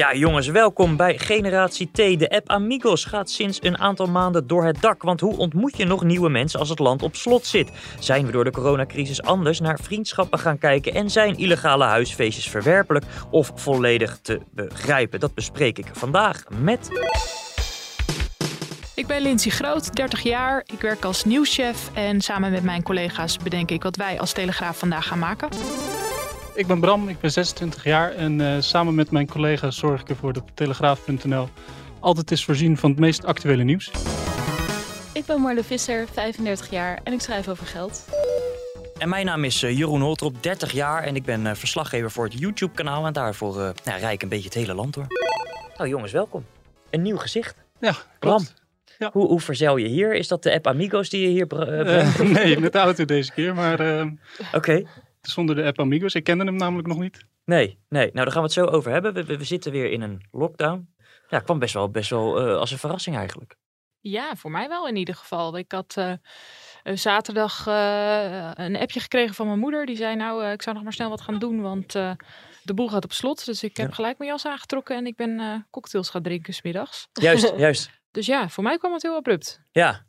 Ja, jongens, welkom bij Generatie T. De app Amigos gaat sinds een aantal maanden door het dak. Want hoe ontmoet je nog nieuwe mensen als het land op slot zit? Zijn we door de coronacrisis anders naar vriendschappen gaan kijken? En zijn illegale huisfeestjes verwerpelijk of volledig te begrijpen? Dat bespreek ik vandaag met. Ik ben Lindsay Groot, 30 jaar. Ik werk als nieuwschef en samen met mijn collega's bedenk ik wat wij als Telegraaf vandaag gaan maken. Ik ben Bram, ik ben 26 jaar en uh, samen met mijn collega's zorg ik ervoor dat Telegraaf.nl altijd is voorzien van het meest actuele nieuws. Ik ben Marle Visser, 35 jaar en ik schrijf over geld. En mijn naam is uh, Jeroen Holtrop, 30 jaar en ik ben uh, verslaggever voor het YouTube-kanaal. En daarvoor uh, nou, rij ik een beetje het hele land door. Nou jongens, welkom. Een nieuw gezicht. Ja, Bram. Ja. Hoe, hoe verzel je hier? Is dat de app Amigos die je hier brengt? nee, met de auto deze keer, maar... Oké. Okay. Zonder de app Amigos. Ik kende hem namelijk nog niet. Nee, nee. Nou, daar gaan we het zo over hebben. We, we, we zitten weer in een lockdown. Ja, kwam best wel, best wel uh, als een verrassing eigenlijk. Ja, voor mij wel in ieder geval. Ik had uh, zaterdag uh, een appje gekregen van mijn moeder. Die zei, nou, ik zou nog maar snel wat gaan doen, want de boel gaat op slot. Dus ik heb ja. gelijk mijn jas aangetrokken en ik ben cocktails gaan drinken smiddags. Juist, juist. dus ja, voor mij kwam het heel abrupt. Ja.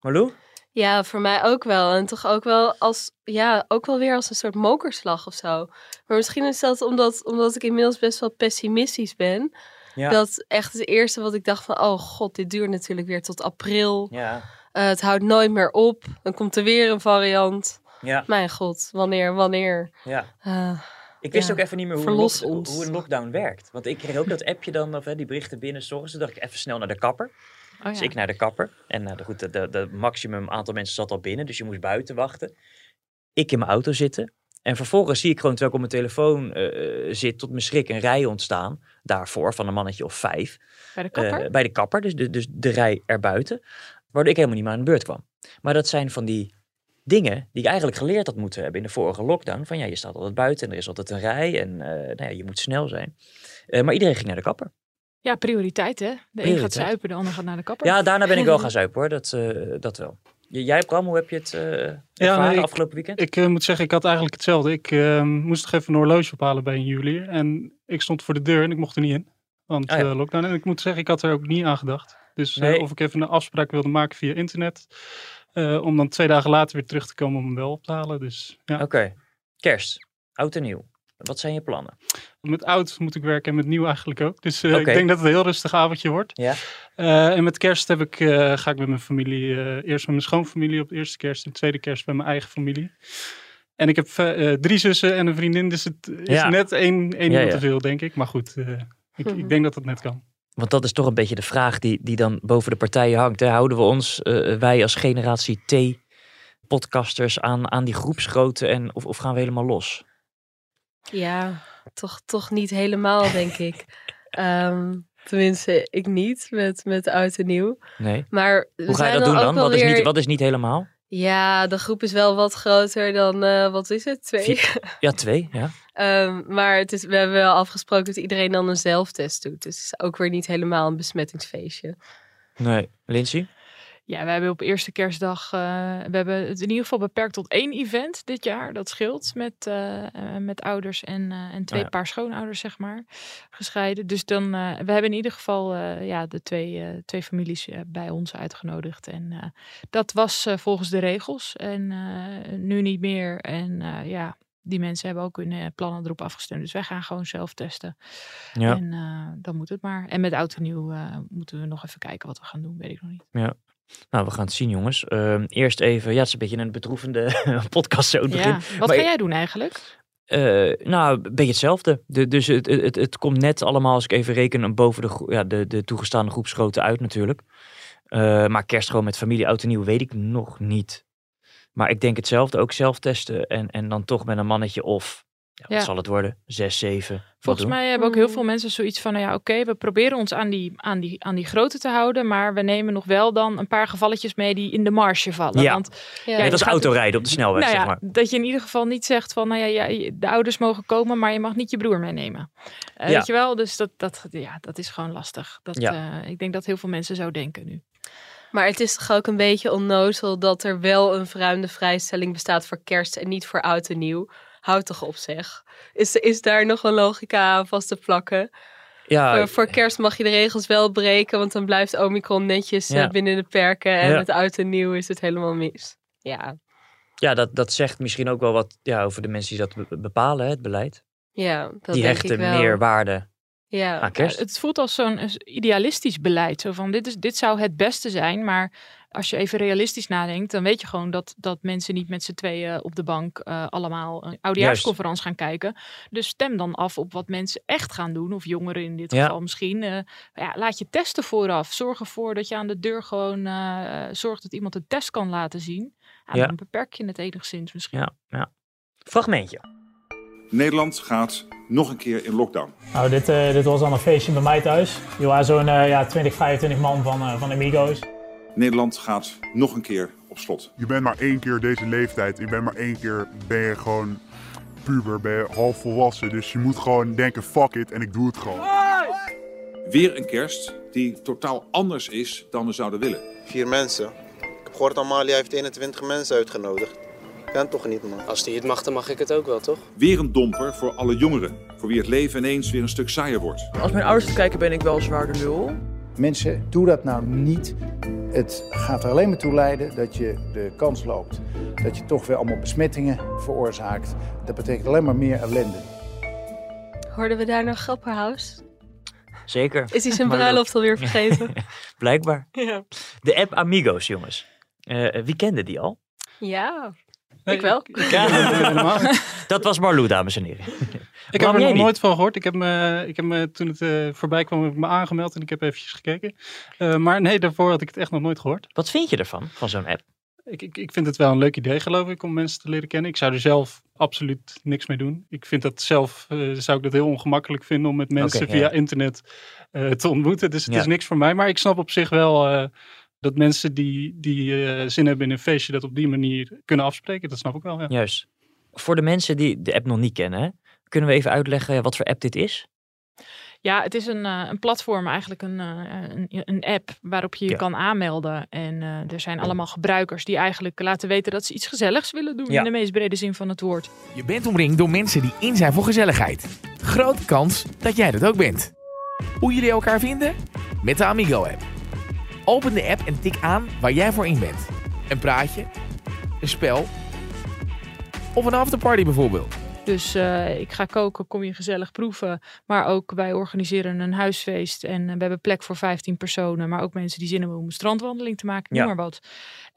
Marlou? Ja, voor mij ook wel. En toch ook wel als, ja, ook wel weer als een soort mokerslag of zo. Maar misschien is dat omdat, omdat ik inmiddels best wel pessimistisch ben. Ja. Dat echt het eerste wat ik dacht van, oh god, dit duurt natuurlijk weer tot april. Ja. Uh, het houdt nooit meer op. Dan komt er weer een variant. Ja. Mijn god, wanneer, wanneer? Ja. Uh, ik wist ja. ook even niet meer hoe, hoe een lockdown werkt. Want ik kreeg ook dat appje dan, of hè, die berichten binnen zorgen. Toen dacht ik even snel naar de kapper. Oh, ja. Dus ik naar de kapper. En uh, goed, de, de, de maximum aantal mensen zat al binnen. Dus je moest buiten wachten. Ik in mijn auto zitten. En vervolgens zie ik gewoon, terwijl ik op mijn telefoon uh, zit, tot mijn schrik een rij ontstaan. Daarvoor, van een mannetje of vijf. Bij de kapper? Uh, bij de kapper, dus de, dus de rij erbuiten. Waardoor ik helemaal niet meer aan de beurt kwam. Maar dat zijn van die dingen die ik eigenlijk geleerd had moeten hebben in de vorige lockdown. Van ja, je staat altijd buiten en er is altijd een rij en nou ja, je moet snel zijn. maar iedereen ging naar de kapper. Ja, prioriteit hè. De prioriteit. een gaat zuipen, de ander gaat naar de kapper. Ja, daarna ben ik wel gaan zuipen hoor, dat, uh, dat wel. Jij Bram, hoe heb je het uh, ja, nee, ik, afgelopen weekend? Ik uh, moet zeggen, ik had eigenlijk hetzelfde. Ik uh, moest nog even een horloge ophalen bij een juwelier. En ik stond voor de deur en ik mocht er niet in. Want Ah, ja. lockdown. En ik moet zeggen, ik had er ook niet aan gedacht. Dus Nee. of ik even een afspraak wilde maken via internet. om dan twee dagen later weer terug te komen om hem wel op te halen. Dus ja. Oké, kerst, oud en nieuw. Wat zijn je plannen? Met oud moet ik werken en met nieuw eigenlijk ook. Dus uh, Oké. ik denk dat het een heel rustig avondje wordt. Ja. Uh, en met kerst heb ik, uh, ga ik met mijn familie, eerst met mijn schoonfamilie op de eerste kerst en tweede kerst bij mijn eigen familie. En ik heb drie zussen en een vriendin, dus het is Ja. net één, één Ja, te veel, denk ik. Maar goed, ik, ik denk dat het net kan. Want dat is toch een beetje de vraag die, die dan boven de partijen hangt. Hè? Houden we ons, eh, wij als generatie T, podcasters, aan, aan die groepsgrootte en, of, of gaan we helemaal los? Ja, toch, toch niet helemaal, denk ik. Ehm, tenminste, ik niet met, met oud en nieuw. Nee. Maar Hoe ga je dat doen dan? Wat is, niet, wat is niet helemaal? Ja, de groep is wel wat groter dan, eh, wat is het, twee? Ja, twee. Ja. Ehm, maar het is, we hebben wel afgesproken dat iedereen dan een zelftest doet. Dus het is ook weer niet helemaal een besmettingsfeestje. Nee. Lindsay? Ja, we hebben op eerste kerstdag, eh, we hebben het in ieder geval beperkt tot één event dit jaar. Dat scheelt met, eh, eh, met ouders en, en twee Oh ja. paar schoonouders, zeg maar, gescheiden. Dus dan, we hebben in ieder geval ja, de twee, twee families bij ons uitgenodigd. En dat was volgens de regels en nu niet meer. En ja, die mensen hebben ook hun plannen erop afgestemd. Dus wij gaan gewoon zelf testen. Ja. En dan moet het maar. En met oud en nieuw moeten we nog even kijken wat we gaan doen, weet ik nog niet. Nou, we gaan het zien, jongens. Ehm, eerst even, ja, het is een beetje een bedroevende podcast zo begin. Ja. Wat Maar ga jij doen eigenlijk? Eh, nou, een beetje hetzelfde. De, dus het, het, het komt net allemaal, als ik even reken, boven de, ja, de, de toegestaande groepsgrootte uit natuurlijk. Eh, maar kerst gewoon met familie, oud en nieuw, weet ik nog niet. Maar ik denk hetzelfde, ook zelf testen. En, en dan toch met een mannetje of wat zal het worden? Zes, zeven? Volgens mij hebben ook heel veel mensen zoiets van, nou ja, oké, we proberen ons aan die, aan, die, aan die grootte te houden, maar we nemen nog wel dan een paar gevalletjes mee die in de marge vallen. Ja, Want, ja, ja dat is autorijden op de snelweg, nou zeg maar. Dat je in ieder geval niet zegt van, nou ja, ja, de ouders mogen komen, maar je mag niet je broer meenemen. Uh, weet je wel? Dus dat, dat, ja, dat is gewoon lastig. Dat, uh, ik denk dat heel veel mensen zo denken nu. Maar het is toch ook een beetje onnozel dat er wel een verruimde vrijstelling bestaat voor kerst en niet voor oud en nieuw. Houd toch op zeg. Is, is daar nog een logica aan vast te plakken? Ja, voor, voor, kerst mag je de regels wel breken, want dan blijft Omicron netjes eh, binnen de perken. En met oud en nieuw is het helemaal mis. Ja, ja dat, dat zegt misschien ook wel wat ja, over de mensen die dat bepalen, het beleid. Ja, dat die hechten meer waarde ja, aan kerst. het voelt als zo'n idealistisch beleid. Zo van, dit, is, dit zou het beste zijn, maar als je even realistisch nadenkt, dan weet je gewoon dat, dat mensen niet met z'n tweeën op de bank uh, allemaal een oudejaarsconferentie gaan kijken. Dus stem dan af op wat mensen echt gaan doen, of jongeren in dit geval misschien. Uh, ja, laat je testen vooraf. Zorg ervoor dat je aan de deur gewoon uh, zorgt dat iemand een test kan laten zien. Ja, Dan beperk je het enigszins misschien. Ja, ja. Fragmentje. Nederland gaat nog een keer in lockdown. Nou, dit, dit was dan een feestje bij mij thuis. Je waren zo'n ja, 20, 25 man van, van Amigos. Nederland gaat nog een keer op slot. Je bent maar één keer deze leeftijd. Je bent maar één keer ben je gewoon puber, ben je half volwassen. Dus je moet gewoon denken, fuck it, en ik doe het gewoon. Weer een kerst die totaal anders is dan we zouden willen. Vier mensen. Ik heb gehoord Amalia heeft 21 mensen uitgenodigd. Kan toch niet, man? Als die het mag, dan mag ik het ook wel, toch? Weer een domper voor alle jongeren. Voor wie het leven ineens weer een stuk saaier wordt. Als mijn ouders kijken, ben ik wel zwaar de lul. Mensen, doe dat nou niet. Het gaat er alleen maar toe leiden dat je de kans loopt dat je toch weer allemaal besmettingen veroorzaakt. Dat betekent alleen maar meer ellende. Hoorden we daar nog Grapperhaus? Zeker. Is hij zijn bruiloft alweer vergeten? Blijkbaar. Ja. De app Amigos, jongens. Uh, wie kende die al? Ja, ik wel. dat was Marlou, dames en heren. Ik heb er nog nooit van gehoord. Ik heb me, ik heb me toen het uh, voorbij kwam, heb ik me aangemeld en ik heb eventjes gekeken. Uh, maar nee, daarvoor had ik het echt nog nooit gehoord. Wat vind je ervan, van zo'n app? Ik, ik, ik vind het wel een leuk idee, geloof ik, om mensen te leren kennen. Ik zou er zelf absoluut niks mee doen. Ik vind dat zelf, uh, zou ik dat heel ongemakkelijk vinden om met mensen okay, via ja. internet te ontmoeten. Dus het ja. is niks voor mij. Maar ik snap op zich wel dat mensen die, die uh, zin hebben in een feestje dat op die manier kunnen afspreken. Dat snap ik wel. Ja. Juist. Voor de mensen die de app nog niet kennen, hè, kunnen we even uitleggen wat voor app dit is? Ja, het is een, uh, een platform, eigenlijk een, uh, een, een, app waarop je je ja. kan aanmelden. En uh, er zijn allemaal gebruikers die eigenlijk laten weten dat ze iets gezelligs willen doen. Ja. In de meest brede zin van het woord. Je bent omringd door mensen die in zijn voor gezelligheid. Grote kans dat jij dat ook bent. Hoe jullie elkaar vinden? Met de Amigo-app. Open de app en tik aan waar jij voor in bent. Een praatje, een spel of een afterparty bijvoorbeeld. Dus uh, ik ga koken, kom je gezellig proeven. Maar ook wij organiseren een huisfeest. En we hebben plek voor 15 personen. Maar ook mensen die zin hebben om een strandwandeling te maken. Noem ja. maar wat.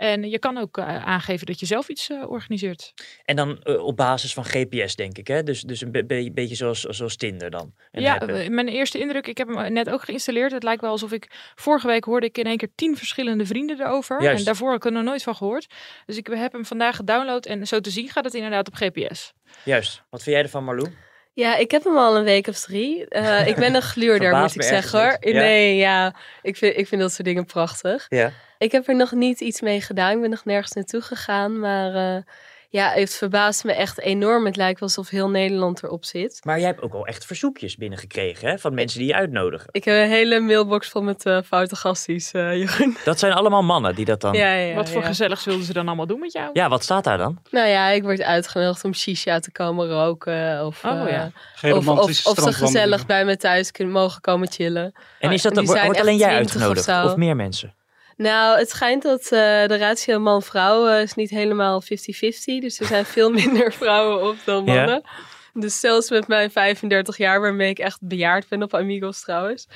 En je kan ook uh, aangeven dat je zelf iets uh, organiseert. En dan op basis van GPS, denk ik. Hè? Dus, dus een be be beetje zoals, zoals Tinder dan. En ja, mijn eerste indruk, ik heb hem net ook geïnstalleerd. Het lijkt wel alsof ik vorige week hoorde ik in één keer tien verschillende vrienden erover. Juist. En daarvoor heb ik er nog nooit van gehoord. Dus ik heb hem vandaag gedownload. En zo te zien gaat het inderdaad op GPS. Juist. Wat vind jij ervan, Marlou? Ja, ik heb hem al een week of drie. Uh, ik ben een gluurder, moet ik zeggen hoor. Ja? Nee, ja, ik vind, ik vind dat soort dingen prachtig. Ja. Ik heb er nog niet iets mee gedaan. Ik ben nog nergens naartoe gegaan. Maar uh, ja, het verbaast me echt enorm. Het lijkt wel alsof heel Nederland erop zit. Maar jij hebt ook al echt verzoekjes binnengekregen hè? van mensen die je uitnodigen. Ik heb een hele mailbox vol met uh, foute gasties, uh, Jeroen. Dat zijn allemaal mannen die dat dan... Ja, ja, wat voor ja. gezellig zullen ze dan allemaal doen met jou? Ja, wat staat daar dan? Nou ja, ik word uitgenodigd om shisha te komen roken. Of, oh, ja. of, of, of ze gezellig bij me thuis kunnen mogen komen chillen. En is dat dan, wordt alleen jij uitgenodigd? Of, of meer mensen? Nou, het schijnt dat uh, de ratio man-vrouw uh, is niet helemaal 50-50. Dus er zijn veel minder vrouwen op dan mannen. Ja. Dus zelfs met mijn 35 jaar, waarmee ik echt bejaard ben op Amigos trouwens...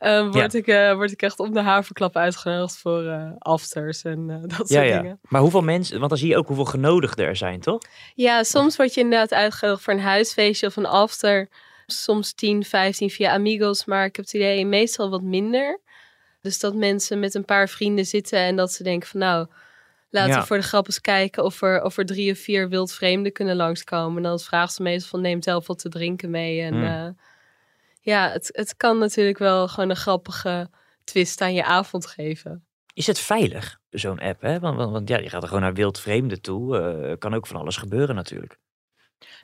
Um, word, ja. ik, uh, word ik echt op de haverklap uitgenodigd voor afters en dat soort ja, ja. dingen. Maar hoeveel mensen, want dan zie je ook hoeveel genodigden er zijn, toch? Ja, soms word je inderdaad uitgenodigd voor een huisfeestje of een after. Soms 10, 15 via Amigos, maar ik heb het idee meestal wat minder. Dus dat mensen met een paar vrienden zitten en dat ze denken van nou, laten we voor de grap eens kijken of er, of er drie of vier wildvreemden kunnen langskomen. En dan vraagt ze meestal van neem zelf wat te drinken mee. En hmm. ja, het, het kan natuurlijk wel gewoon een grappige twist aan je avond geven. Is het veilig, zo'n app? Hè? Want, want, want, ja, je gaat er gewoon naar wildvreemden toe. Uh, kan ook van alles gebeuren natuurlijk.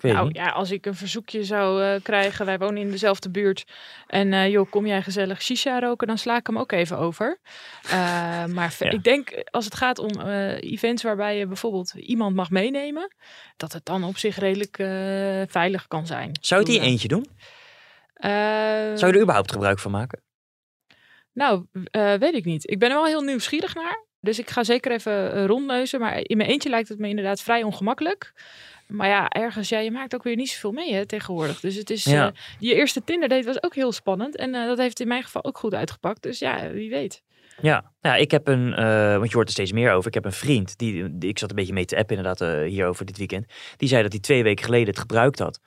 Nou ja, als ik een verzoekje zou uh, krijgen, wij wonen in dezelfde buurt. En uh, joh, kom jij gezellig shisha roken, dan sla ik hem ook even over. Uh, maar ja. ik denk, als het gaat om events waarbij je bijvoorbeeld iemand mag meenemen, dat het dan op zich redelijk veilig kan zijn. Zou je die eentje doen? Zou je er überhaupt gebruik van maken? Nou, weet ik niet. Ik ben er wel heel nieuwsgierig naar. Dus ik ga zeker even rondneuzen. Maar in mijn eentje lijkt het me inderdaad vrij ongemakkelijk. Maar ja, ergens, ja, je maakt ook weer niet zoveel mee hè, tegenwoordig. Dus het is, ja. uh, je eerste Tinder date was ook heel spannend. En uh, dat heeft in mijn geval ook goed uitgepakt. Dus ja, wie weet. Ja, ja ik heb een, uh, want je hoort er steeds meer over. Ik heb een vriend, die, die ik zat een beetje mee te appen inderdaad hierover dit weekend. Die zei dat hij twee weken geleden het gebruikt had.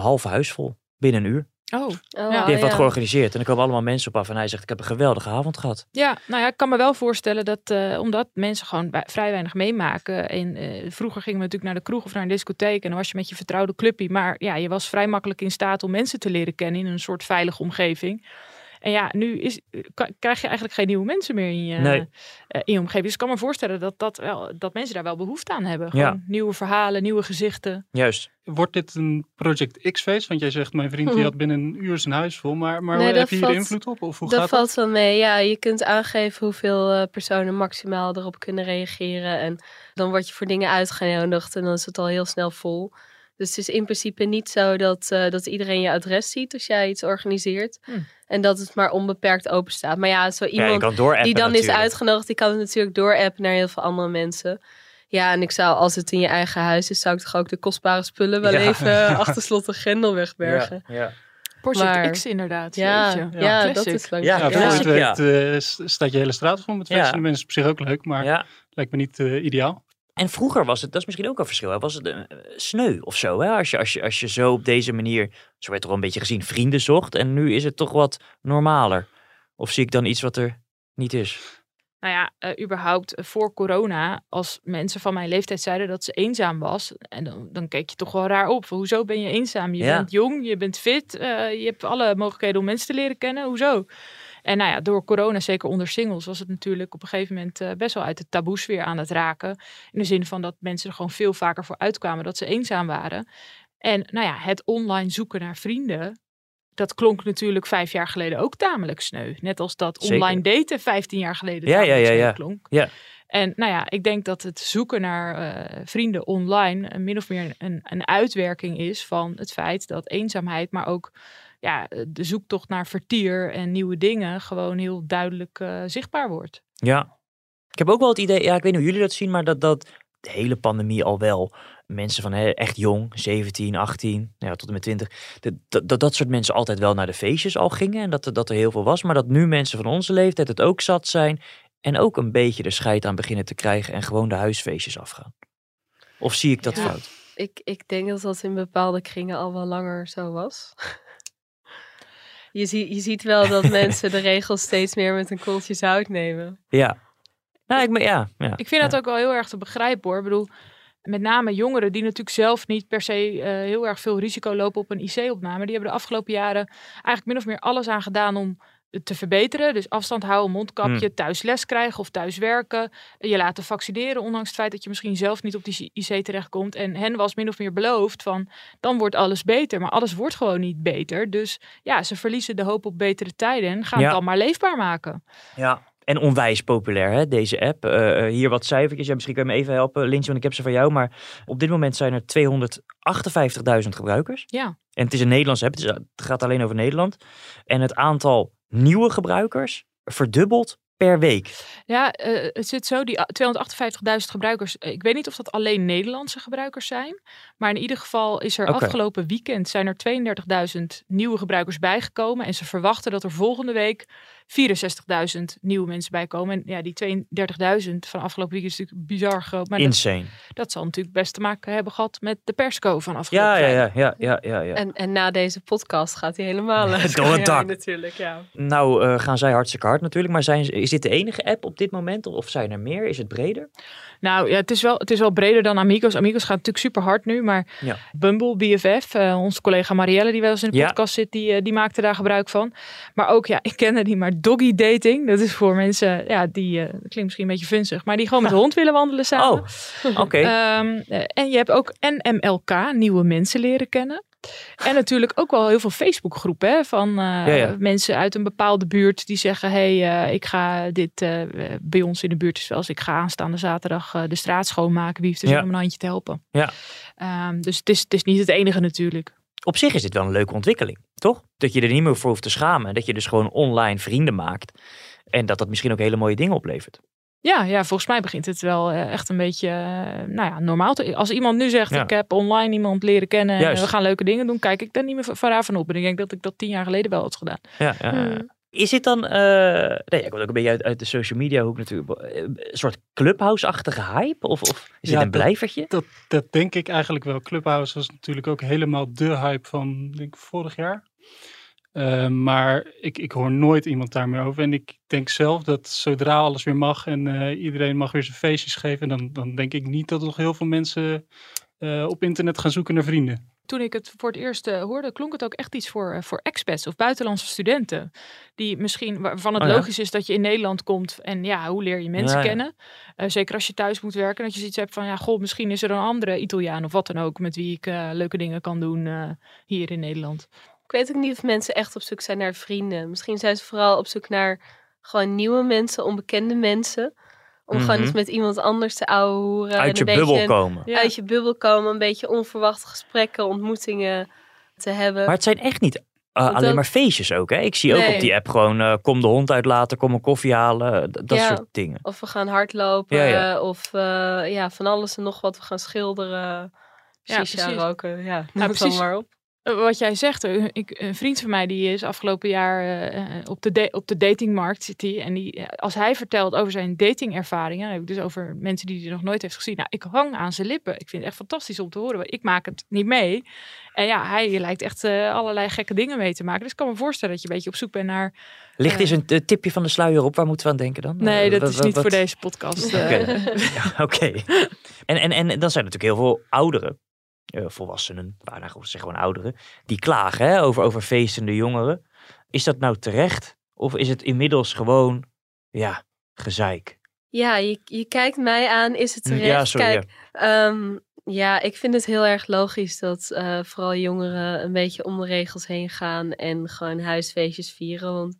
halve huis vol, binnen een uur. Oh, oh die heeft wat georganiseerd. En er komen allemaal mensen op af. En hij zegt, ik heb een geweldige avond gehad. Ja, nou ja, ik kan me wel voorstellen dat, uh, omdat mensen gewoon vrij weinig meemaken. En uh, vroeger gingen we natuurlijk naar de kroeg of naar een discotheek. En dan was je met je vertrouwde clubje. Maar ja, je was vrij makkelijk in staat om mensen te leren kennen in een soort veilige omgeving. En ja, nu is, krijg je eigenlijk geen nieuwe mensen meer in je, nee. uh, in je omgeving. Dus ik kan me voorstellen dat, dat, wel, dat mensen daar wel behoefte aan hebben. Gewoon ja. nieuwe verhalen, nieuwe gezichten. Juist. Wordt dit een Project X-feest? Want jij zegt, mijn vriend die had binnen een uur zijn huis vol. Maar, maar nee, heb je hier invloed op? Of hoe dat gaat valt wel mee. Ja, je kunt aangeven hoeveel uh, personen maximaal erop kunnen reageren. En dan word je voor dingen uitgenodigd en dan is het al heel snel vol. Dus het is in principe niet zo dat, uh, dat iedereen je adres ziet als jij iets organiseert. Hm. En dat het maar onbeperkt open staat. Maar ja, zo iemand ja, die dan natuurlijk. is uitgenodigd, die kan het natuurlijk doorappen naar heel veel andere mensen. Ja, en ik zou, als het in je eigen huis is, zou ik toch ook de kostbare spullen wel ja. even achter slot en grendel wegbergen. Ja, maar, X inderdaad. Ja, ja, ja dat is lang. Ja, ja. Het, uh, staat je hele straat vol met feesten. De mensen op zich ook leuk, maar lijkt me niet uh, ideaal. En vroeger was het, dat is misschien ook een verschil, hè? was het uh, sneu of zo. Hè? Als, je, als, je, als je zo op deze manier, zo werd er een beetje gezien, vrienden zocht. En nu is het toch wat normaler. Of zie ik dan iets wat er niet is? Nou ja, uh, überhaupt voor corona, als mensen van mijn leeftijd zeiden dat ze eenzaam was, en dan, dan keek je toch wel raar op. Hoezo ben je eenzaam? Je ja. bent jong, je bent fit, je hebt alle mogelijkheden om mensen te leren kennen. Hoezo? En nou ja, door corona, zeker onder singles, was het natuurlijk op een gegeven moment uh, best wel uit de taboesfeer aan het raken. In de zin van dat mensen er gewoon veel vaker voor uitkwamen dat ze eenzaam waren. En nou ja, het online zoeken naar vrienden, dat klonk natuurlijk vijf jaar geleden ook tamelijk sneu. Net als dat Zeker. online daten vijftien jaar geleden ja, ja, ja, ja. klonk. Ja. En nou ja, ik denk dat het zoeken naar uh, vrienden online uh, min of meer een, een uitwerking is van het feit dat eenzaamheid, maar ook ja, de zoektocht naar vertier en nieuwe dingen gewoon heel duidelijk uh, zichtbaar wordt. Ja, ik heb ook wel het idee, ja, ik weet niet hoe jullie dat zien, maar dat, dat de hele pandemie al wel mensen van hè, echt jong, 17, 18, nou ja, tot en met 20, dat, dat dat soort mensen altijd wel naar de feestjes al gingen en dat, er, dat er heel veel was, maar dat nu mensen van onze leeftijd het ook zat zijn en ook een beetje de scheid aan beginnen te krijgen en gewoon de huisfeestjes afgaan. Of zie ik dat Ja. fout? Ik, ik denk dat dat in bepaalde kringen al wel langer zo was. Je, zie, je ziet wel dat mensen de regels steeds meer met een kooltje zout nemen. Ja. Nou, ik, ja, ja. Ik vind dat ook wel heel erg te begrijpen hoor. Ik bedoel, met name jongeren die natuurlijk zelf niet per se eh, heel erg veel risico lopen op een IC-opname. Die hebben de afgelopen jaren eigenlijk min of meer alles aan gedaan om te verbeteren. Dus afstand houden, mondkapje, Hmm. thuis les krijgen of thuis werken. Je laten vaccineren, ondanks het feit dat je misschien zelf niet op die IC terechtkomt. En hen was min of meer beloofd van, dan wordt alles beter. Maar alles wordt gewoon niet beter. Dus ja, ze verliezen de hoop op betere tijden en gaan Ja. het dan maar leefbaar maken. Ja, en onwijs populair, hè, deze app. Eh, eh, hier wat cijfertjes. Ja, misschien kan je me even helpen, Lintje, want ik heb ze van jou. Maar op dit moment zijn er 258.000 gebruikers. Ja. En het is een Nederlandse app, dus het gaat alleen over Nederland. En het aantal nieuwe gebruikers verdubbelt per week. Ja, eh, het zit zo, die a- 258.000 gebruikers. eh, Ik weet niet of dat alleen Nederlandse gebruikers zijn. Maar in ieder geval is er afgelopen weekend zijn er 32.000 nieuwe gebruikers bijgekomen. En ze verwachten dat er volgende week 64.000 nieuwe mensen bijkomen. En ja, die 32.000 van afgelopen week is natuurlijk bizar groot. Maar Insane. Dat, dat, zal natuurlijk best te maken hebben gehad met de persco van afgelopen ja, ja, ja, ja, ja, ja, En, en na deze podcast gaat hij helemaal door het dak. natuurlijk, ja. Nou uh, gaan zij hartstikke hard natuurlijk. Maar zijn, is dit de enige app op dit moment? Of zijn er meer? Is het breder? Nou ja, het is wel, het is wel breder dan Amigos. Amigos gaat natuurlijk super hard nu. Maar ja. Bumble, BFF, uh, onze collega Marielle die wel eens in de Ja. podcast zit, die, uh, die maakte daar gebruik van. Maar ook, ja, ik kende die maar doggy dating. Dat is voor mensen, ja, die, uh, dat klinkt misschien een beetje vunzig, maar die gewoon met de hond willen wandelen samen. Oh, oké. Ehm, eh, en je hebt ook NMLK, nieuwe mensen leren kennen. En natuurlijk ook wel heel veel Facebookgroepen hè, van uh, Ja, ja. mensen uit een bepaalde buurt die zeggen: Hé, hey, uh, ik ga dit uh, bij ons in de buurt is wel eens. Ik ga aanstaande zaterdag de straat schoonmaken. Wie heeft er zin Ja. om een handje te helpen? Ja. Um, dus het is, het is niet het enige natuurlijk. Op zich is dit wel een leuke ontwikkeling, toch? Dat je er niet meer voor hoeft te schamen. Dat je dus gewoon online vrienden maakt. En dat dat misschien ook hele mooie dingen oplevert. Ja, ja, volgens mij begint het wel uh, echt een beetje, uh, nou ja, normaal. Te, als iemand nu zegt, Ja. ik heb online iemand leren kennen en we gaan leuke dingen doen, kijk ik daar niet meer van raar van op. En ik denk dat ik dat tien jaar geleden wel had gedaan. Ja, ja, ja. Is dit dan, uh, nee, ik kom ook een beetje uit, uit de social media hoek natuurlijk, eh, een soort clubhouse-achtige hype? Of, of is Ja, dit een blijvertje? Dat, dat denk ik eigenlijk wel. Clubhouse was natuurlijk ook helemaal de hype van denk ik, vorig jaar. Uh, maar ik, ik hoor nooit iemand daar meer over. En ik denk zelf dat zodra alles weer mag en uh, iedereen mag weer zijn feestjes geven, dan, dan denk ik niet dat er nog heel veel mensen op internet gaan zoeken naar vrienden. Toen ik het voor het eerst uh, hoorde, klonk het ook echt iets voor, uh, voor expats of buitenlandse studenten. Die misschien, waarvan het Oh ja. logisch is dat je in Nederland komt en ja, hoe leer je mensen Ja, ja. kennen? Uh, zeker als je thuis moet werken, dat je zoiets hebt van, ja, goh, misschien is er een andere Italiaan of wat dan ook, met wie ik uh, leuke dingen kan doen uh, hier in Nederland. Ik weet ook niet of mensen echt op zoek zijn naar vrienden. Misschien zijn ze vooral op zoek naar gewoon nieuwe mensen, onbekende mensen. Om Mhm. gewoon eens met iemand anders te ouwehoeren. Uit en je een bubbel beetje komen. Ja. Uit je bubbel komen, een beetje onverwachte gesprekken, ontmoetingen te hebben. Maar het zijn echt niet uh, Want alleen dat- maar feestjes ook. Hè? Ik zie ook op die app gewoon, uh, kom de hond uitlaten, kom een koffie halen, d- dat Ja. soort dingen. Of we gaan hardlopen, Ja, ja. eh, of eh, ja, van alles en nog wat. We gaan schilderen, Ja, shisha roken. Ja, Ja, noem het dan precies. maar op. Uh, Wat jij zegt, uh, ik, een vriend van mij die is afgelopen jaar uh, op, de op de datingmarkt zit hij. En die, als hij vertelt over zijn datingervaringen, dan heb ik dus over mensen die hij nog nooit heeft gezien. Nou, ik hang aan zijn lippen. Ik vind het echt fantastisch om te horen. want Ik maak het niet mee. En ja, hij lijkt echt uh, allerlei gekke dingen mee te maken. Dus ik kan me voorstellen dat je een beetje op zoek bent naar... Ligt eh, eens een tipje van de sluier op, waar moeten we aan denken dan? Nee, dat wat- is niet wat- voor deze podcast. Oké, eh. Ja. En, en, en dan zijn er natuurlijk heel veel ouderen, eh, volwassenen, waar nou, zeg gewoon ouderen, die klagen hè, over, over feestende jongeren. Is dat nou terecht? Of is het inmiddels gewoon, ja, gezeik? Ja, je, je kijkt mij aan, is het terecht? Ja, sorry, Kijk, ehm, ja, ik vind het heel erg logisch dat eh, vooral jongeren een beetje om de regels heen gaan en gewoon huisfeestjes vieren. Want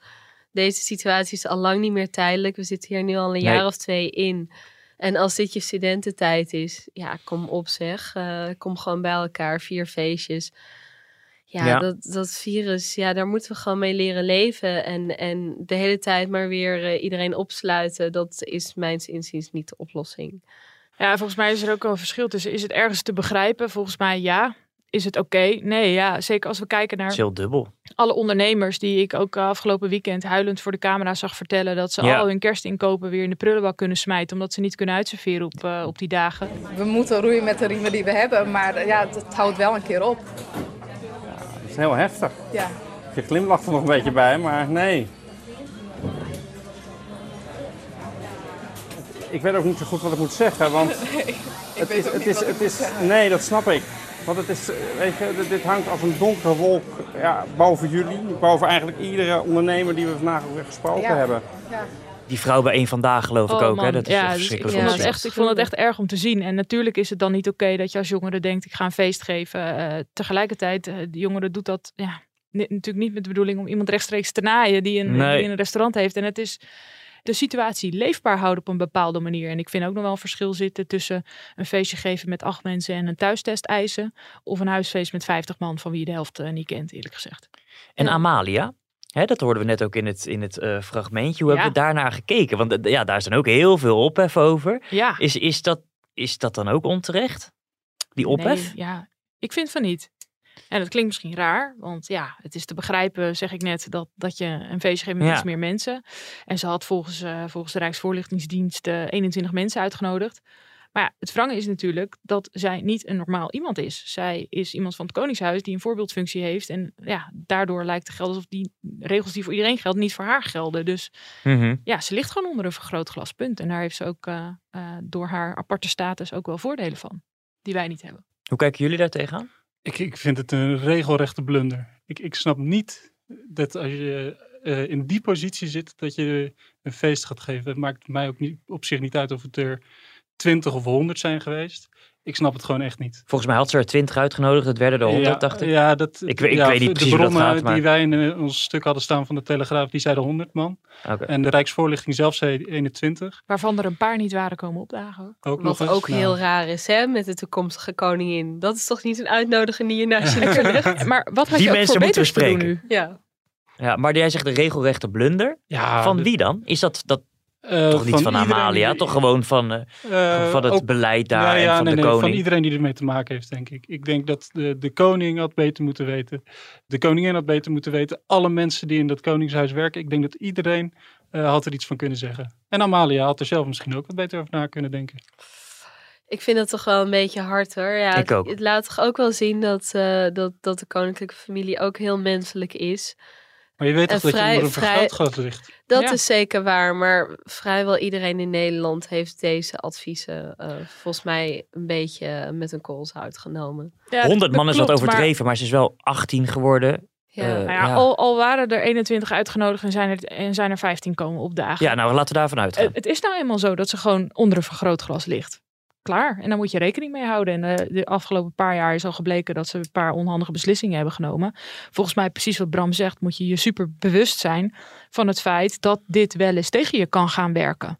deze situatie is al lang niet meer tijdelijk. We zitten hier nu al een Nee. jaar of twee in. En als dit je studententijd is, ja, kom op zeg. Eh, kom gewoon bij elkaar, vier feestjes. Ja, Ja. Dat, dat virus, ja, daar moeten we gewoon mee leren leven. En, en de hele tijd maar weer eh, iedereen opsluiten, dat is mijns inziens niet de oplossing. Ja, volgens mij is er ook wel een verschil tussen. Is het ergens te begrijpen? Volgens mij ja. Is het oké? Nee, ja. Zeker als we kijken Het naar is heel dubbel. alle ondernemers die ik ook eh, afgelopen weekend huilend voor de camera zag vertellen dat ze Ja. al hun kerstinkopen weer in de prullenbak kunnen smijten omdat ze niet kunnen uitserveren op, eh, op die dagen. We moeten roeien met de riemen die we hebben, maar ja, het houdt wel een keer op. Het is heel heftig. Ja. Je glimlacht er nog een beetje bij, maar nee. Ik weet ook niet zo goed wat ik moet zeggen, want het is, het is, het is, nee, dat snap ik. Want het is, eh, weet je, dit- hangt als een donkere wolk ja, boven jullie, boven eigenlijk iedere ondernemer die we vandaag ook weer gesproken Ja. hebben. Ja. Die vrouw bij een vandaag geloof ik Oh, ook. Hè? Dat is ja, echt dus ik, verschrikkelijk. vond het echt, ik vond het echt erg om te zien. En natuurlijk is het dan niet oké dat je als jongere denkt, ik ga een feest geven. Eh, tegelijkertijd, eh, de jongere doet dat ja, natuurlijk niet met de bedoeling om iemand rechtstreeks te naaien die een, Nee. die een restaurant heeft. En het is de situatie leefbaar houden op een bepaalde manier. En ik vind ook nog wel een verschil zitten tussen een feestje geven met acht mensen en een thuistest eisen. Of een huisfeest met 50 man van wie je de helft eh, niet kent, eerlijk gezegd. En Amalia, hè, dat hoorden we net ook in het, in het eh, fragmentje. Hoe Ja. hebben we daarnaar gekeken? Want eh, ja, daar is dan ook heel veel ophef over. Ja. Is, is, dat, is dat dan ook onterecht? Die ophef? Nee, ja, ik vind van niet. En dat klinkt misschien raar, want ja, het is te begrijpen, zeg ik net, dat, dat je een feestje geeft met ja. iets meer mensen. En ze had volgens, uh, volgens de Rijksvoorlichtingsdienst 21 mensen uitgenodigd. Maar ja, het wrange is natuurlijk dat zij niet een normaal iemand is. Zij is iemand van het Koningshuis die een voorbeeldfunctie heeft. En ja, daardoor lijkt de geld alsof die regels die voor iedereen gelden, niet voor haar gelden. Dus Mhm. ja, ze ligt gewoon onder een vergrootglas, punt. En daar heeft ze ook uh, door haar aparte status ook wel voordelen van, die wij niet hebben. Hoe kijken jullie daar tegenaan? Ik, vind het een regelrechte blunder. Ik, ik snap niet dat als je uh, in die positie zit, dat je een feest gaat geven. Het maakt mij ook niet, op zich niet uit of het er 20 of 100 zijn geweest. Ik snap het gewoon echt niet. Volgens mij had ze er 20 uitgenodigd, het werden er 100, ja, dacht ik. Ja, dat, ik, ik ja, weet niet precies de bronnen hoe dat gaat. Maar... die wij in uh, ons stuk hadden staan van de Telegraaf, die zeiden 100 man. Okay. En de Rijksvoorlichting zelf zei 21. Waarvan er een paar niet waren komen opdagen. Ook Wat nog ook eens, heel nou. raar is, hè, met de toekomstige koningin. Dat is toch niet een uitnodiging die je naast je legt? maar wat had Die je ook voor moeten we beters te doen spreken. nu? Ja. Ja, maar jij zegt de regelrechte blunder. Ja, van de- wie dan? Is dat, dat Eh, toch niet van, Amalia? die- Toch gewoon van, eh, Eh, van het ook- beleid daar ja, en ja, van nee, de nee, koning? Van iedereen die ermee te maken heeft, denk ik. Ik denk dat de, de koning had beter moeten weten. De koningin had beter moeten weten. Alle mensen die in dat koningshuis werken. Ik denk dat iedereen eh, had er iets van kunnen zeggen. En Amalia had er zelf misschien ook wat beter over na kunnen denken. Ik vind dat toch wel een beetje hard hoor. Ja, Ik het, ook. het laat toch ook wel zien dat, eh, dat, dat de koninklijke familie ook heel menselijk is. Maar je weet En toch dat je vrij- onder een vrij- vergrootglas ligt? Dat Ja. is zeker waar, maar vrijwel iedereen in Nederland heeft deze adviezen eh, volgens mij een beetje met een koolzout genomen. 100 man is wat overdreven, maar... ze is wel 18 geworden. Ja. Eh, Nou ja, ja. Al, al waren er 21 uitgenodigd en zijn er, en zijn er 15 komen opdagen. Ja, nou laten we daarvan uitgaan. Het is nou eenmaal zo dat ze gewoon onder een vergrootglas ligt. Klaar. En daar moet je rekening mee houden. En eh, de afgelopen paar jaar is al gebleken dat ze een paar onhandige beslissingen hebben genomen. Volgens mij, precies wat Bram zegt, moet je je super bewust zijn van het feit dat dit wel eens tegen je kan gaan werken.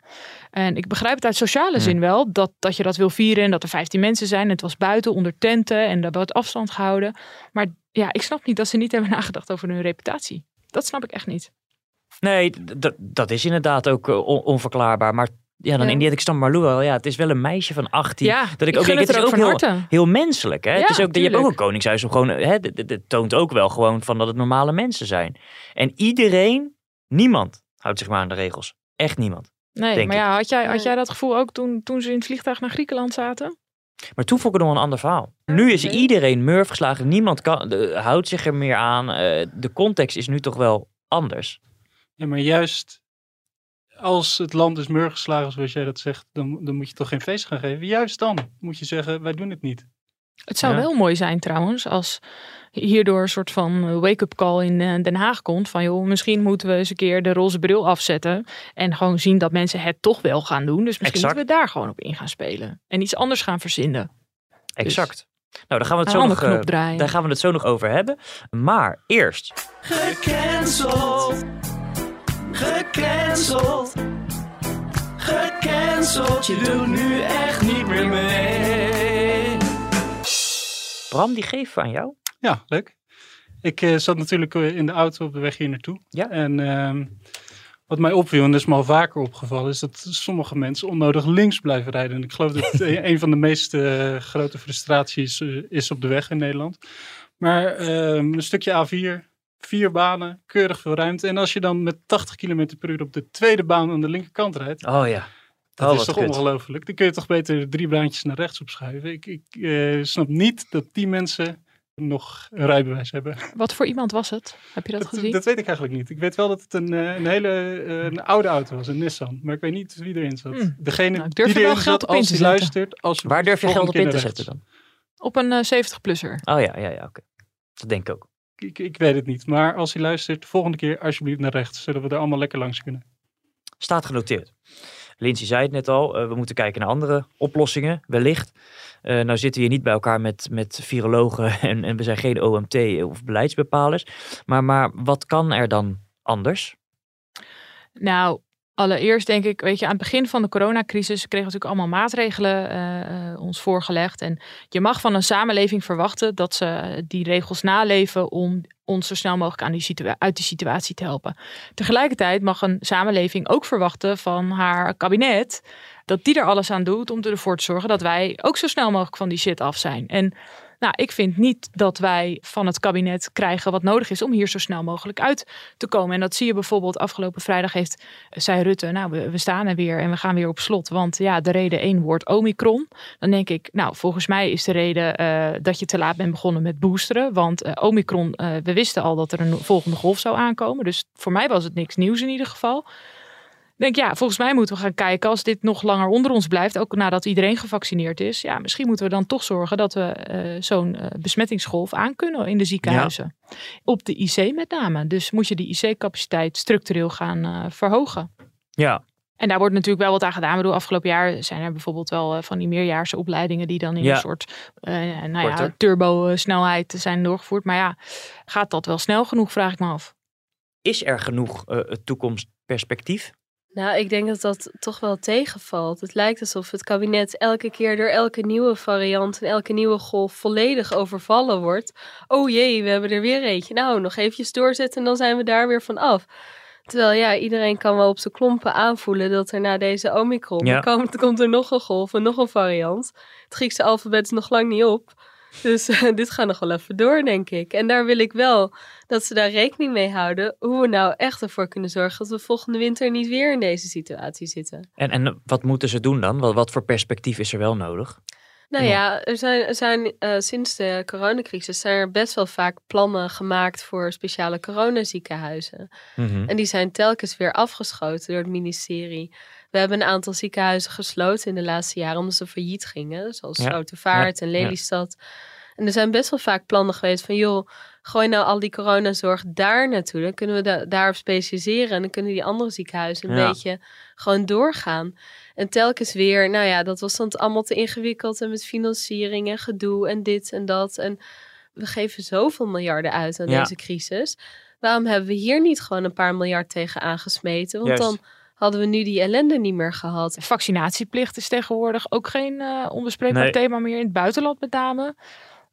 En ik begrijp het uit sociale zin wel, dat, dat je dat wil vieren en dat er 15 mensen zijn. Het was buiten onder tenten en daar wordt afstand gehouden. Maar ja, ik snap niet dat ze niet hebben nagedacht over hun reputatie. Dat snap ik echt niet. Nee, dat is inderdaad ook eh, on- onverklaarbaar. Maar ja, dan Ja. in die ik Marlou wel. Ja, het is wel een meisje van 18. Ja, dat ik ik ook denk, het het is ook heel, heel menselijk. Hè? het is ook, je hebt ook een koningshuis om gewoon. Hè, d- toont ook wel gewoon van dat het normale mensen zijn. En iedereen, niemand houdt zich maar aan de regels. Echt niemand. Nee, denk maar ik. ja, had jij, had jij dat gevoel ook toen, toen ze in het vliegtuig naar Griekenland zaten? Maar toen vond ik het nog een ander verhaal. Nu is iedereen murf geslagen. Niemand kan, de- houdt zich er meer aan. Eh, de context is nu toch wel anders. Ja, maar juist als het land is murgeslagen, zoals jij dat zegt, dan, dan moet je toch geen feest gaan geven. Juist dan moet je zeggen, wij doen het niet. Het zou Ja. wel mooi zijn trouwens als hierdoor een soort van wake-up call in eh, Den Haag komt. Van joh, misschien moeten we eens een keer de roze bril afzetten. En gewoon zien dat mensen het toch wel gaan doen. Dus misschien Exact. moeten we daar gewoon op in gaan spelen. En iets anders gaan verzinnen. Exact. Nou, daar gaan, we het zo nog, knop eh, draaien. daar gaan we het zo nog over hebben. Maar eerst. Gecanceld. Gecanceld. Gecanceld. Je doet nu echt niet meer mee. Bram, die geven we aan jou. Ja, leuk. Ik eh, zat natuurlijk eh, in de auto op de weg hier naartoe. Ja. En ehm, wat mij opviel, en dat is me al vaker opgevallen, is dat sommige mensen onnodig links blijven rijden. En ik geloof dat het een van de meest eh, grote frustraties is op de weg in Nederland. Maar ehm, een stukje A4, vier banen, keurig veel ruimte. En als je dan met 80 km per uur op de tweede baan aan de linkerkant rijdt, Oh ja. dat Oh, is toch ongelooflijk. Dan kun je toch beter drie baantjes naar rechts opschuiven. Ik, ik eh, snap niet dat die mensen nog een rijbewijs hebben. Wat voor iemand was het? Heb je dat, Dat, gezien? dat weet ik eigenlijk niet. Ik weet wel dat het een, eh, een hele eh, een oude auto was, een Nissan. Maar ik weet niet wie erin zat. Hmm. Degene Nou, die er wel erin geld zat, als hij luistert. Als Waar durf je geld op in te zetten dan? Op een eh, 70-plusser. Oh ja, ja, ja, oké. Dat denk ik ook. Ik, ik weet het niet. Maar als hij luistert, volgende keer alsjeblieft naar rechts. Zodat we er allemaal lekker langs kunnen. Staat genoteerd. Lindsay zei het net al, eh, we moeten kijken naar andere oplossingen, wellicht. Eh, nou zitten we hier niet bij elkaar met, met virologen en, en we zijn geen OMT of beleidsbepalers. Maar, maar wat kan er dan anders? Nou, allereerst denk ik, weet je, aan het begin van de coronacrisis kregen we natuurlijk allemaal maatregelen eh, eh, ons voorgelegd. En je mag van een samenleving verwachten dat ze die regels naleven om ons zo snel mogelijk aan die uit die situatie te helpen. Tegelijkertijd mag een samenleving ook verwachten van haar kabinet dat die er alles aan doet om ervoor te zorgen dat wij ook zo snel mogelijk van die shit af zijn. En Nou, ik vind niet dat wij van het kabinet krijgen wat nodig is om hier zo snel mogelijk uit te komen. En dat zie je bijvoorbeeld afgelopen vrijdag heeft, zei Rutte, nou we, staan er weer en we gaan weer op slot. Want ja, de reden één woord Omicron. Dan denk ik, nou volgens mij is de reden uh, dat je te laat bent begonnen met boosteren. Want uh, Omicron, uh, we wisten al dat er een volgende golf zou aankomen. Dus voor mij was het niks nieuws in ieder geval denk ja, volgens mij moeten we gaan kijken als dit nog langer onder ons blijft, ook nadat iedereen gevaccineerd is. Ja, misschien moeten we dan toch zorgen dat we uh, zo'n uh, besmettingsgolf aan kunnen in de ziekenhuizen. Ja. Op de IC met name. Dus moet je die IC-capaciteit structureel gaan uh, verhogen. Ja. En daar wordt natuurlijk wel wat aan gedaan. Ik bedoel, afgelopen jaar zijn er bijvoorbeeld wel van die meerjaarse opleidingen die dan in ja. een soort nou ja, turbo-snelheid zijn doorgevoerd. Maar ja, gaat dat wel snel genoeg, vraag ik me af. Is er genoeg toekomstperspectief? Nou, ik denk dat dat toch wel tegenvalt. Het lijkt alsof het kabinet elke keer door elke nieuwe variant en elke nieuwe golf volledig overvallen wordt. Oh jee, we hebben er weer eentje. Nou, nog eventjes doorzetten en dan zijn we daar weer van af. Terwijl ja, iedereen kan wel op zijn klompen aanvoelen dat er na deze Omicron ja. komt, komt er nog een golf en nog een variant. Het Griekse alfabet is nog lang niet op. Dus uh, dit gaat nog wel even door, denk ik. En daar wil ik wel dat ze daar rekening mee houden. Hoe we nou echt ervoor kunnen zorgen dat we volgende winter niet weer in deze situatie zitten. En, en wat moeten ze doen dan? Wat, wat voor perspectief is er wel nodig? Nou ja, er zijn, er zijn uh, sinds de coronacrisis zijn er best wel vaak plannen gemaakt voor speciale coronaziekenhuizen. Mm -hmm. En die zijn telkens weer afgeschoten door het ministerie. We hebben een aantal ziekenhuizen gesloten in de laatste jaren omdat ze failliet gingen. Zoals ja. Ja. en Lelystad. Ja. En er zijn best wel vaak plannen geweest van joh, gooi nou al die coronazorg daar naartoe. Dan kunnen we da daarop specialiseren. En dan kunnen die andere ziekenhuizen een beetje gewoon doorgaan. En telkens weer, nou ja, dat was dan allemaal te ingewikkeld. En met financiering en gedoe en dit en dat. En we geven zoveel miljarden uit aan deze crisis. Waarom hebben we hier niet gewoon een paar miljard tegen aangesmeten? Want dan hadden we nu die ellende niet meer gehad. Vaccinatieplicht is tegenwoordig ook geen uh, onbespreekbaar nee. thema meer in het buitenland met name.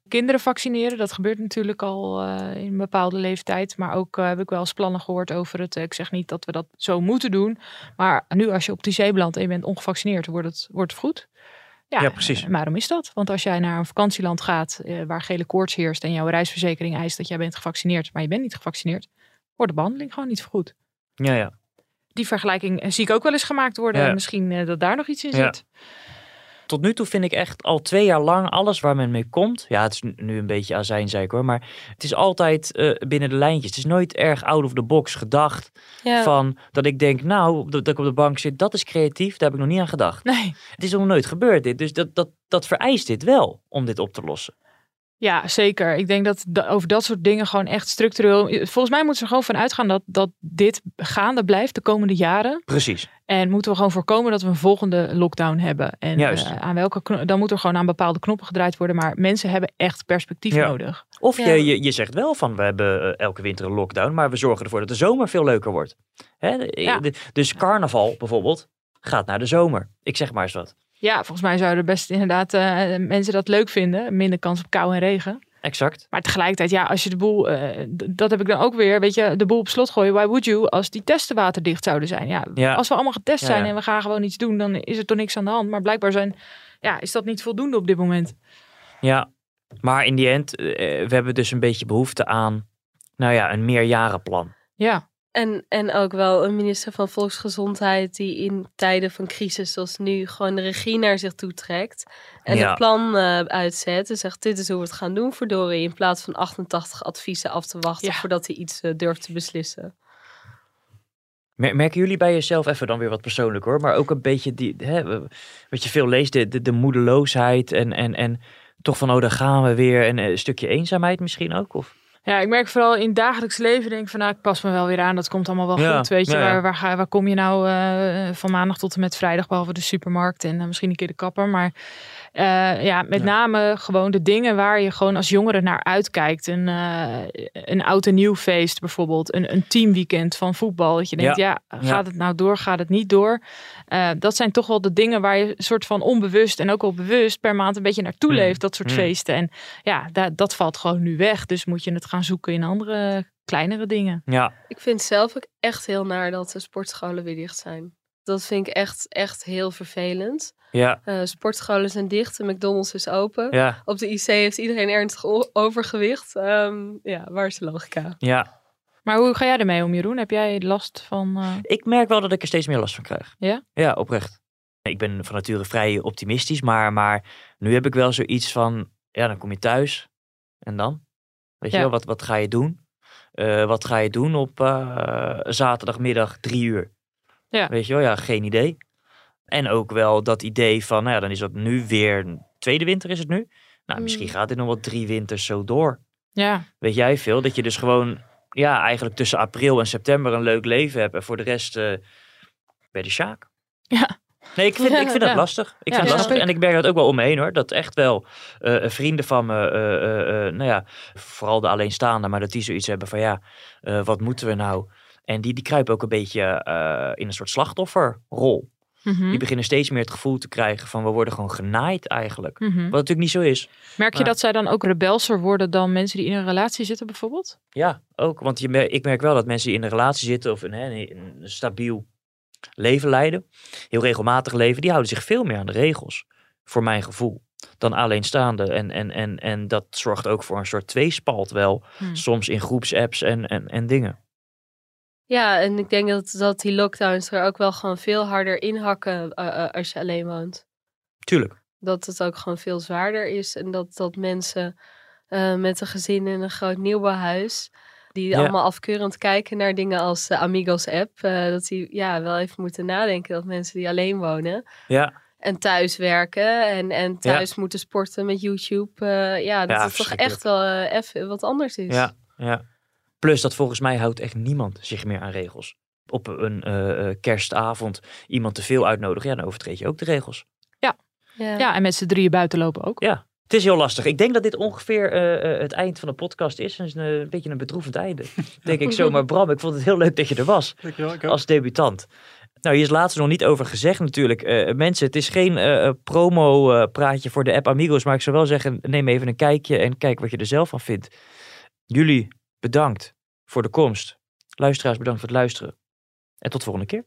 Kinderen vaccineren, dat gebeurt natuurlijk al uh, in een bepaalde leeftijd. Maar ook uh, heb ik wel eens plannen gehoord over het. ik zeg niet dat we dat zo moeten doen. Maar nu als je op de zee belandt en je bent ongevaccineerd, wordt het, wordt het goed. Ja, ja, precies. En waarom is dat? Want als jij naar een vakantieland gaat waar gele koorts heerst en jouw reisverzekering eist dat jij bent gevaccineerd, maar je bent niet gevaccineerd, wordt de behandeling gewoon niet vergoed. Ja, ja die vergelijking zie ik ook wel eens gemaakt worden. Ja. Misschien uh, dat daar nog iets in ja. zit. Tot nu toe vind ik echt al twee jaar lang alles waar men mee komt. Ja, het is nu een beetje azijn, zei ik hoor. Maar het is altijd uh, binnen de lijntjes. Het is nooit erg out of the box gedacht. Ja. Van dat ik denk, nou, dat ik op de bank zit, dat is creatief. Daar heb ik nog niet aan gedacht. Nee. Het is nog nooit gebeurd dit. Dus dat, dat, dat vereist dit wel om dit op te lossen. Ja, zeker. Ik denk dat da over dat soort dingen gewoon echt structureel. Volgens mij moeten ze er gewoon van uitgaan dat, dat dit gaande blijft de komende jaren. Precies. En moeten we gewoon voorkomen dat we een volgende lockdown hebben. En Juist. Uh, aan welke dan moet er gewoon aan bepaalde knoppen gedraaid worden. Maar mensen hebben echt perspectief ja. nodig. Of Ja. je, je, je zegt wel van we hebben uh, elke winter een lockdown, maar we zorgen ervoor dat de zomer veel leuker wordt. Hè? De- Ja. de- dus carnaval bijvoorbeeld gaat naar de zomer. Ik zeg maar eens wat. Ja, volgens mij zouden best inderdaad eh, mensen dat leuk vinden. Minder kans op kou en regen. Exact. Maar tegelijkertijd, ja, als je de boel, eh, dat heb ik dan ook weer, weet je, de boel op slot gooien. Why would you? Als die testen waterdicht zouden zijn. Ja, Ja. als we allemaal getest Ja, zijn ja. en we gaan gewoon iets doen, dan is er toch niks aan de hand. Maar blijkbaar zijn, ja, is dat niet voldoende op dit moment. Ja, maar in die end, eh, we hebben dus een beetje behoefte aan, nou ja, een meerjarenplan. Ja. En, en ook wel een minister van Volksgezondheid die in tijden van crisis zoals nu gewoon de regie naar zich toe trekt. En Ja. een plan eh, uitzet en zegt dit is hoe we het gaan doen verdorie. In plaats van 88 adviezen af te wachten voordat hij iets eh, durft te beslissen. Mer- Merken jullie bij jezelf, even dan weer wat persoonlijk hoor, maar ook een beetje die, hè, wat je veel leest, de, de, de moedeloosheid en, en, en toch van, oh, daar gaan we weer. En eh, een stukje eenzaamheid misschien ook? Of? Ja, ik merk vooral in het dagelijks leven, denk ik van, nou, ik pas me wel weer aan. Dat komt allemaal wel Ja, goed, weet je. ja, ja. Waar, waar, ga, waar kom je nou eh, van maandag tot en met vrijdag, behalve de supermarkt en eh, misschien een keer de kapper. Maar eh, ja, met name gewoon de dingen waar je gewoon als jongere naar uitkijkt. Een, eh, een oud en nieuw feest bijvoorbeeld. Een, een teamweekend van voetbal. Dat je denkt, ja, Ja, gaat ja. het nou door, gaat het niet door? Eh, dat zijn toch wel de dingen waar je soort van onbewust en ook wel bewust per maand een beetje naartoe Mm. leeft. Dat soort Mm. feesten. En ja, da- dat valt gewoon nu weg. Dus moet je het gaan zoeken in andere kleinere dingen. Ja. Ik vind zelf ook echt heel naar dat de sportscholen weer dicht zijn. dat vind ik echt, echt heel vervelend. Ja. Uh, sportscholen zijn dicht, de McDonald's is open. Ja. Op de IC heeft iedereen ernstig overgewicht. Um, ja, waar is de logica? Ja. Maar hoe ga jij ermee om, Jeroen? Heb jij last van... Uh... Ik merk wel dat ik er steeds meer last van krijg. Ja? Ja, oprecht. Ik ben van nature vrij optimistisch, maar, maar nu heb ik wel zoiets van, ja, dan kom je thuis en dan? Weet je wel, wat, wat ga je doen? Uh, wat ga je doen op uh, zaterdagmiddag drie uur? Ja. Weet je wel, ja, geen idee. En ook wel dat idee van, nou ja, dan is dat nu weer, tweede winter is het nu. Nou, misschien gaat dit nog wel drie winters zo door. Ja. Weet jij veel? Dat je dus gewoon, ja, eigenlijk tussen april en september een leuk leven hebt. En voor de rest uh, bij de Sjaak. Ja. Nee, ik vind, ik vind dat lastig. Ik Ja, vind het lastig. ik. En ik merk dat ook wel om me heen hoor. Dat echt wel eh, vrienden van me, eh, eh, eh, nou ja, vooral de alleenstaande, maar dat die zoiets hebben van ja, eh, wat moeten we nou? En die, die kruipen ook een beetje eh, in een soort slachtofferrol. Mhm. Die beginnen steeds meer het gevoel te krijgen van we worden gewoon genaaid eigenlijk. Mhm. Wat natuurlijk niet zo is. Merk je dat zij dan ook rebelser worden dan mensen die in een relatie zitten bijvoorbeeld? Ja, ook. Want je mer- ik merk wel dat mensen die in een relatie zitten of een, een stabiel leven leiden, heel regelmatig leven, die houden zich veel meer aan de regels, voor mijn gevoel, dan alleenstaande. En, en, en, en dat zorgt ook voor een soort tweespalt wel, Hmm. soms in groepsapps en, en, en dingen. Ja, en ik denk dat, dat die lockdowns er ook wel gewoon veel harder inhakken eh, eh, als je alleen woont. Tuurlijk. Dat het ook gewoon veel zwaarder is en dat, dat mensen eh, met een gezin in een groot nieuwbouwhuis, die Ja. allemaal afkeurend kijken naar dingen als de Amigos app, eh, dat die ja, wel even moeten nadenken dat mensen die alleen wonen Ja, en thuis werken en, en thuis moeten sporten met YouTube, eh, ja, dat Ja, het toch echt wel eh, even wat anders is. ja, ja. Plus dat volgens mij houdt echt niemand zich meer aan regels. Op een eh, eh, kerstavond iemand te veel uitnodigen, ja, dan overtreed je ook de regels. Ja. Ja. Ja, en met z'n drieën buiten lopen ook. Ja, het is heel lastig. Ik denk dat dit ongeveer eh, eh, het eind van de podcast is. Het is een, beetje een bedroevend einde. denk ik zo. Maar Bram, ik vond het heel leuk dat je er was. Dankjewel, ik. Als debutant. Nou, hier is laatst nog niet over gezegd natuurlijk. Eh, mensen, het is geen eh, promo-praatje voor de app Amigos. Maar ik zou wel zeggen, neem even een kijkje en kijk wat je er zelf van vindt. Jullie bedankt voor de komst. Luisteraars bedankt voor het luisteren. En tot volgende keer.